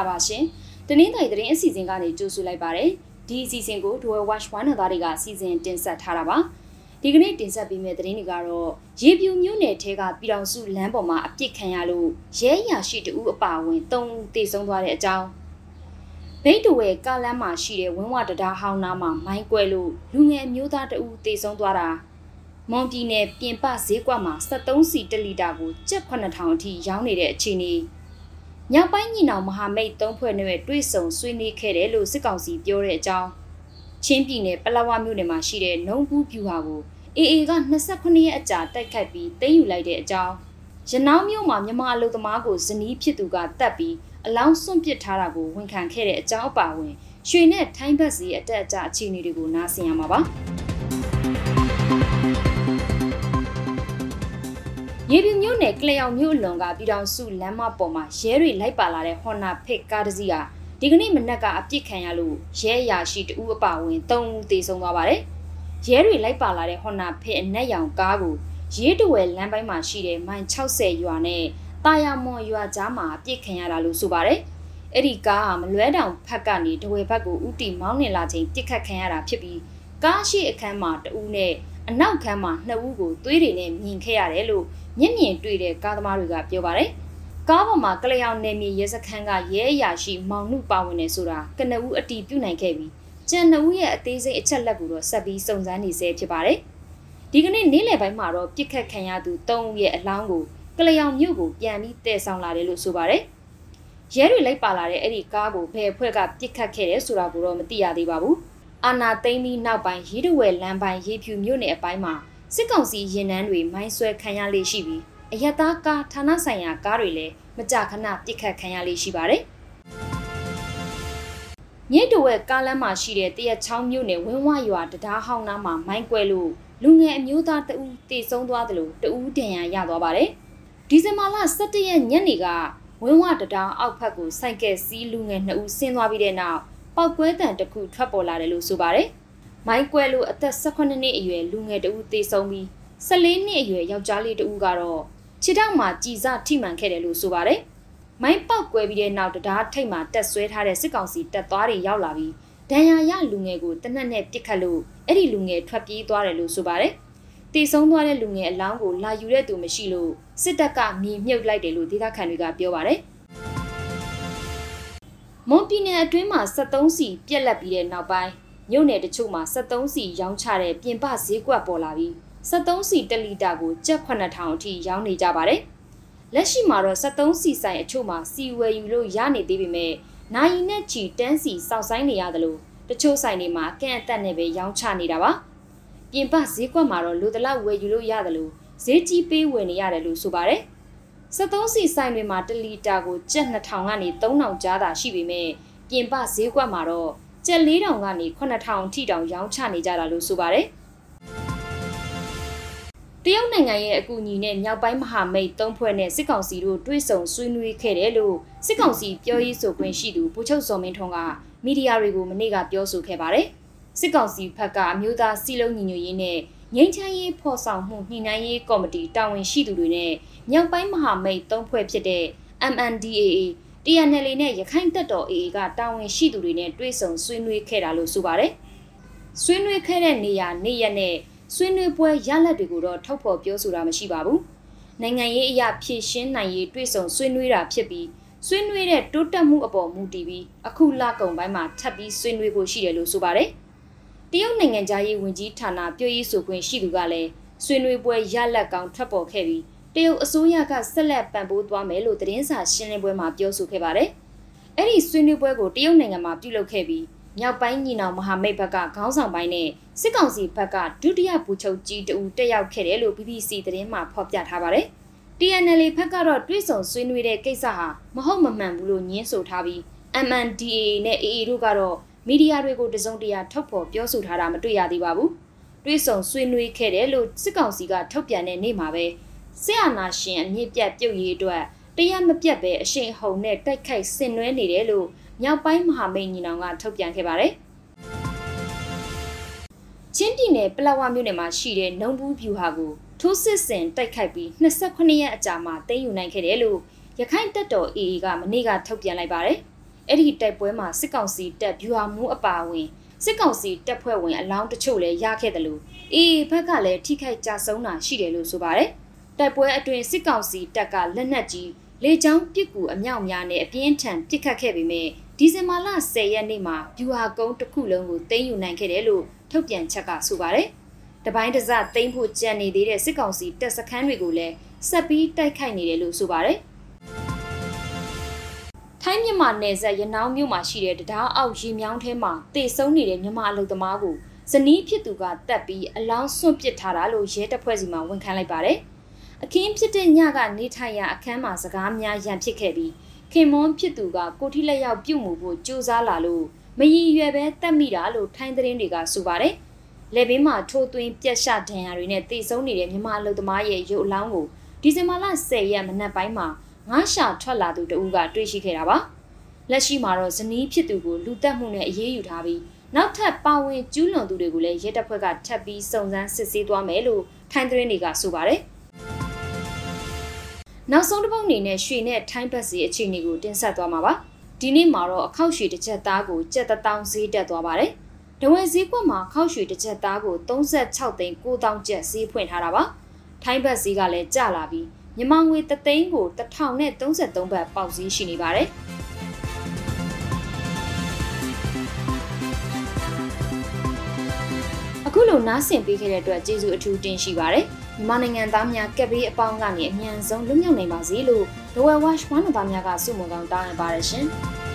္ဂလာပါရှင်။တနင်္သာရီသတင်းအစီအစဉ်ကနေကြိုဆိုလိုက်ပါရစေ။ဒီအစီအစဉ်ကို Dual Watch One သားတွေကစီစဉ်တင်ဆက်ထားတာပါ။ဒီကနေ့တင်ဆက်ပေးမယ့်သတင်းတွေကတော့ရေပြူမြို့နယ်ထဲကပြည်တော်စုလမ်းပေါ်မှာအပြစ်ခံရလို့ရဲရရှိတူအပါအဝင်၃ဦးသေဆုံးသွားတဲ့အကြောင်းဘိတ်တဝဲကားလမ်းမှာရှိတဲ့ဝင်းဝတံတားဟောင်းနားမှာမိုင်းကွဲလို့လူငယ်မျိုးသားတအူးသေဆုံးသွားတာမွန်ပြည်နယ်ပြင်ပဈေးကွက်မှာ73စီ1လီတာကိုကျပ်9000အထိရောင်းနေတဲ့အခြေအနေ မြောက်ပိုင်းညီနောင်မဟာမိတ်၃ဖွဲ့နဲ့တွေ့ဆုံဆွေးနွေးခဲ့တယ်လို့စစ်ကောင်စီပြောတဲ့အကြောင်းချင်းပြည်နယ်ပလောဝမြို့နယ်မှာရှိတဲ့နှုံဘူးဖြူဟာကို AA က29ရက်အကြာတိုက်ခိုက်ပြီးသိမ်းယူလိုက်တဲ့အကြောင်းရနောင်းမြို့မှာမြန်မာအလုပ်သမားကိုဇနီးဖြစ်သူကတပ်ပြီးအလောင်းစွန့်ပစ်ထားတာကိုဝန်ခံခဲ့တဲ့အကြောင်းအပါအဝင်ရွှေနဲ့ထိုင်းဘတ်စီအတက်အကျအခြေအနေတွေကိုနားဆင်ရမှာပါ ရေပြမြို့နယ်ကလျောင်မြို့အလွန်ကပြည်တော်စုလမ်းမပေါ်မှာရဲတွေလိုက်ပါလာတဲ့ Honda Fit ကားတစ်စီးဟာဒီကနေ့မနက်ကအပြစ်ခံရလို့ရဲအရာရှိတဦးအပါအဝင်၃ဦးသေဆုံးသွားပါတယ်။ရဲတွေလိုက်ပါလာတဲ့ Honda Fit အနက်ရောင်ကားကိုရေးတဝယ်လမ်းပိုင်းမှာရှိတဲ့မိုင်60ရွာနဲ့တာယာမွန်ရွာကြားမှာအပြစ်ခံရတာလို့ဆိုပါတယ်။အဲ့ဒီကားဟာမလွဲတောင်ဖက်ကနေတဝယ်ဘက်ကိုဥတီမောင်းနေလာချိန်ပြစ်ခတ်ခံရတာဖြစ်ပြီးကားရှိအခန်းမှာတဦးနဲ့ အနောက်ခန်းမှာနှစ်ဦးကိုသွေးတွေနဲ့မြင်ခဲ့ရတယ်လို့မျက်မြင်တွေ့တဲ့ကားသမားတွေကပြောပါတယ်။ကားပေါ်မှာကလျောင်နယ်မြေရဲစခန်းကရဲအရာရှိမောင်နှုပါဝင်နေဆိုတာကနဦးအတီးပြုတ်နိုင်ခဲ့ပြီးကျန်နှစ်ဦးရဲ့အသေးစိတ်အချက်လက်ကိုတော့ဆက်ပြီးစုံစမ်းနေဆဲဖြစ်ပါတယ်။ဒီကနေ့နေ့လယ်ပိုင်းမှာတော့ပြစ်ခတ်ခံရသူ၃ဦးရဲ့အလောင်းကိုကလျောင်မြို့ကိုပြန်ပြီးတည်ဆောင်လာတယ်လို့ဆိုပါတယ်။ရဲတွေလိုက်ပါလာတဲ့အဲ့ဒီကားကိုဘယ်အဖွဲ့ကပြစ်ခတ်ခဲ့တယ်ဆိုတာကိုတော့မသိရသေးပါဘူး။ အာနာသိမ့်ပြီးနောက်ပိုင်းရေးတဝဲလမ်းပိုင်းရေးဖြူမြို့နယ်အပိုင်းမှာစစ်ကောင်စီရင်နှန်းတွေမိုင်းဆွဲခံရလေးရှိပြီးအယက်သားကားဌာနဆိုင်ရာကားတွေလည်းမကြခဏပြစ်ခတ်ခံရလေးရှိပါတယ်။မြစ်တဝဲကားလမ်းမှာရှိတဲ့တရက်ချောင်းမြို့နယ်ဝင်းဝရွာတရားဟောင်းနားမှာမိုင်းကွဲလို့လူငယ်အမျိုးသားတဦးတေဆုံးသွားတယ်လို့တဦးဒဏ်ရာရသွားပါတယ်။ဒီဇင်ဘာလ17ရက်ညနေကဝင်းဝတရားအောက်ဖက်ကိုစိုက်ကဲစီးလူငယ်2ဦးဆင်းသွားပြီးတဲ့နောက် ပောက်ကွဲတံတစ်ခုထွက်ပေါ်လာတယ်လို့ဆိုပါတယ်။မိုင်းကွဲလို့အသက်18နှစ်အရွယ်လူငယ်တဦးတေဆုံးပြီး14နှစ်အရွယ်ယောက်ျားလေးတဦးကတော့ခြေထောက်မှာကြည်စထိမှန်ခဲ့တယ်လို့ဆိုပါတယ်။မိုင်းပေါက်ကွဲပြီးတဲ့နောက်တရားထိတ်မှာတက်ဆွဲထားတဲ့စစ်ကောင်စီတပ်သားတွေရောက်လာပြီးဒဏ်ရာရလူငယ်ကိုတနက်နဲ့ပစ်ခတ်လို့အဲ့ဒီလူငယ်ထွက်ပြေးသွားတယ်လို့ဆိုပါတယ်။တေဆုံးသွားတဲ့လူငယ်အလောင်းကိုလာယူတဲ့သူမရှိလို့စစ်တပ်ကမြေမြုပ်လိုက်တယ်လို့ဒေသခံတွေကပြောပါတယ်။ မွန်ပြည်နယ်အတွင်းမှာ73စီပြက်လက်ပြီးတဲ့နောက်ပိုင်းမြို့နယ်တချို့မှာ73စီရောင်းချတဲ့ပြင်ပဈေးကွက်ပေါ်လာပြီး73စီ1လီတာကိုကျပ်9000အထိရောင်းနေကြပါတယ်။လက်ရှိမှာတော့73စီဆိုင်အချို့မှာစီဝယ်ယူလို့ရနေသေးပေမဲ့နိုင်နဲ့ချီတန်းစီစောက်ဆိုင်နေရတယ်လို့တချို့ဆိုင်တွေမှာကန့်အသက်နဲ့ပဲရောင်းချနေတာပါ။ပြင်ပဈေးကွက်မှာတော့လူတလောက်ဝယ်ယူလို့ရတယ်လို့ဈေးကြီးပေးဝယ်နေရတယ်လို့ဆိုပါတယ်။ 73စီဆိုင်တွေမှာ1လီတာကိုကျပ်2000ကနေ3000ကြားသာရှိပေမဲ့ပြင်ပဈေးကွက်မှာတော့ကျပ်4000ကနေ9000ထိတောင်ရောင်းချနေကြတာလို့ဆိုပါတယ်။တရုတ်နိုင်ငံရဲ့အကူအညီနဲ့မြောက်ပိုင်းမဟာမိတ်သုံးဖွဲ့နဲ့စစ်ကောင်စီတို့တွဲဆုံဆွေးနွေးခဲ့တယ်လို့စစ်ကောင်စီပြောရေးဆိုခွင့်ရှိသူဗိုလ်ချုပ်စော်မင်းထွန်းကမီဒီယာတွေကိုမနေ့ကပြောဆိုခဲ့ပါတယ်။စစ်ကောင်စီဘက်ကအမျိုးသားစီလုံးညီညွတ်ရေးနဲ့ ငြိမ်းချမ်းရေးဖော်ဆောင်မှုညှိနှိုင်းရေးကော်မတီတာဝန်ရှိသူတွေနဲ့မြောက်ပိုင်းမဟာမိတ်သုံးဖွဲ့ဖြစ်တဲ့ MNDAA TNL နဲ့ရခိုင်တပ်တော် AA ကတာဝန်ရှိသူတွေနဲ့တွဲဆုံဆွေးနွေးခဲ့တာလို့ဆိုပါတယ်။ဆွေးနွေးခဲ့တဲ့နေရာနေရက်နဲ့ဆွေးနွေးပွဲရလဒ်တွေကိုတော့ထုတ်ဖော်ပြောဆိုတာမရှိပါဘူး။နိုင်ငံရေးအရာဖြည့်ရှင်းနိုင်ရေးတွေ့ဆုံဆွေးနွေးတာဖြစ်ပြီးဆွေးနွေးတဲ့တိုးတက်မှုအပေါ်မူတည်ပြီးအခုလကုံပိုင်းမှာထပ်ပြီးဆွေးနွေးဖို့ရှိတယ်လို့ဆိုပါတယ်။ တရုတ်နိုင်ငံသားရေးဝန်ကြီးဌာနပြောရေးဆိုခွင့်ရှိသူကလည်းဆွေးနွေးပွဲရလဒ်ကောင်းထွက်ပေါ်ခဲ့ပြီးတရုတ်အစိုးရကဆက်လက်ပံ့ပိုးသွားမယ်လို့သတင်းစာရှင်းလင်းပွဲမှာပြောဆိုခဲ့ပါတယ်။အဲ့ဒီဆွေးနွေးပွဲကိုတရုတ်နိုင်ငံမှာပြုလုပ်ခဲ့ပြီးမြောက်ပိုင်းညီနောင်မဟာမိတ်ဘက်ကခေါင်းဆောင်ပိုင်းနဲ့စစ်ကောင်စီဘက်ကဒုတိယဗိုလ်ချုပ်ကြီးတဦးတက်ရောက်ခဲ့တယ်လို့ BBC သတင်းမှာဖော်ပြထားပါတယ်။ TNL ဘက်ကတော့တွဲဆုံဆွေးနွေးတဲ့ကိစ္စဟာမဟုတ်မမှန်ဘူးလို့ညင်းဆိုထားပြီး MNDAA နဲ့ AA တို့ကတော့ မီဒီယာတွေကိုတစုံတရာထုတ်ဖော်ပြောဆိုထားတာမတွေ့ရသေးပါဘူး။တွဲဆုံဆွေးနွေးခဲ့တယ်လို့စစ်ကောင်စီကထုတ်ပြန်တဲ့နေ့မှာပဲစစ်အာဏာရှင်အမြင့်ပြတ်ပြုတ်ရေးအတွက်တရားမပြတ်ပဲအရှိန်ဟုန်နဲ့တိုက်ခိုက်ဆင်နွှဲနေတယ်လို့မြောက်ပိုင်းမဟာမိတ်ညီနောင်ကထုတ်ပြန်ခဲ့ပါတယ်။ချင်းပြည်နယ်ပလောဝမြို့နယ်မှာရှိတဲ့နှုံဘူးဖြူဟာကိုထိုးစစ်ဆင်တိုက်ခိုက်ပြီး28ရက်အကြာမှာသိမ်းယူနိုင်ခဲ့တယ်လို့ရခိုင်တပ်တော် AA ကမနေ့ကထုတ်ပြန်လိုက်ပါတယ်။ အဲ့ဒီတိုက်ပွဲမှာစစ်ကောင်စီတပ်ဗျူဟာမှုအပါအဝင်စစ်ကောင်စီတပ်ဖွဲ့ဝင်အလောင်းတချို့လည်းရခဲ့တယ်လို့အေးဘက်ကလည်းထိခိုက်ကြဆုံးတာရှိတယ်လို့ဆိုပါတယ်တိုက်ပွဲအတွင်းစစ်ကောင်စီတပ်ကလက်နက်ကြီးလေကြောင်းပစ်ကူအမြောက်များနဲ့အပြင်းထန်ပစ်ခတ်ခဲ့ပေမဲ့ဒီဇင်ဘာလ10ရက်နေ့မှာဗျူဟာကုန်းတစ်ခုလုံးကိုသိမ်းယူနိုင်ခဲ့တယ်လို့ထုတ်ပြန်ချက်ကဆိုပါတယ်တပိုင်းတစသိမ်းဖို့ကြံနေသေးတဲ့စစ်ကောင်စီတပ်စခန်းတွေကိုလည်းဆက်ပြီးတိုက်ခိုက်နေတယ်လို့ဆိုပါတယ် ထိုင်းမြန်မာနယ်စပ်ရနောင်းမြို့မှာရှိတဲ့တရားအောက်ရေမြောင်းထဲမှာတေဆုံးနေတဲ့မြန်မာအလုသမားကိုဇနီးဖြစ်သူကတက်ပြီးအလောင်းစွန့်ပစ်ထားတာလို့ရဲတပ်ဖွဲ့စီမှဝန်ခံလိုက်ပါတယ်။အခင်းဖြစ်တဲ့ညကနေထိုင်ရာအခန်းမှာစကားများရန်ဖြစ်ခဲ့ပြီးခင်မွန်းဖြစ်သူကကိုထိလက်ရောက်ပြုတ်မှုဖို့ကြိုးစားလာလို့မရည်ရွယ်ပဲတက်မိတာလို့ထိုင်းသတင်းတွေကဆိုပါတယ်။လက်ဘေးမှာထိုးသွင်းပြက်ရှဒဏ်ရာတွေနဲ့တေဆုံးနေတဲ့မြန်မာအလုသမားရဲ့ရုပ်အလောင်းကိုဒီဇင်ဘာလ10ရက်မနက်ပိုင်းမှာ ငါးရှာထွက်လာသူတဦးကတွေ့ရှိခဲ့တာပါ။လက်ရှိမှာတော့ဇနီးဖြစ်သူကိုလူတက်မှုနဲ့အရေးယူထားပြီးနောက်ထပ်ပါဝင်ကျူးလွန်သူတွေကိုလည်းရဲတပ်ဖွဲ့ကထပ်ပြီးစုံစမ်းစစ်ဆေးသွားမယ်လို့ထိုင်းသတင်းတွေကဆိုပါတယ်။နောက်ဆုံးတစ်ပုတ်အနေနဲ့ရွှေနဲ့ထိုင်းဘတ်စီအခြေအနေကိုတင်ဆက်သွားမှာပါ။ဒီနေ့မှာတော့အခောက်ရွှေတစ်ချက်သားကိုကြက်တထောင်ဈေးတက်သွားပါတယ်။ဒဝဲဈေးကွက်မှာအခောက်ရွှေတစ်ချက်သားကို36သိန်း9000ကျပ်ဈေးဖွင့်ထားတာပါ။ထိုင်းဘတ်ဈေးကလည်းကျလာပြီး မြန်မာငွေ3သိန်းကို1033ဘတ်ပေါက်ဈေးရှိနေပါတယ်။အခုလိုနားဆင်ပေးခဲ့တဲ့အတွက်ကျေးဇူးအထူးတင်ရှိပါတယ်။မြန်မာနိုင်ငံသားများကက်ဘေးအပေါင်းကနေအမြန်ဆုံးလွတ်မြောက်နိုင်ပါစေလို့ The Well Watch ဝမ်းတော်သားများကဆုမွန်ကောင်းတောင်းရပါတယ်ရှင်။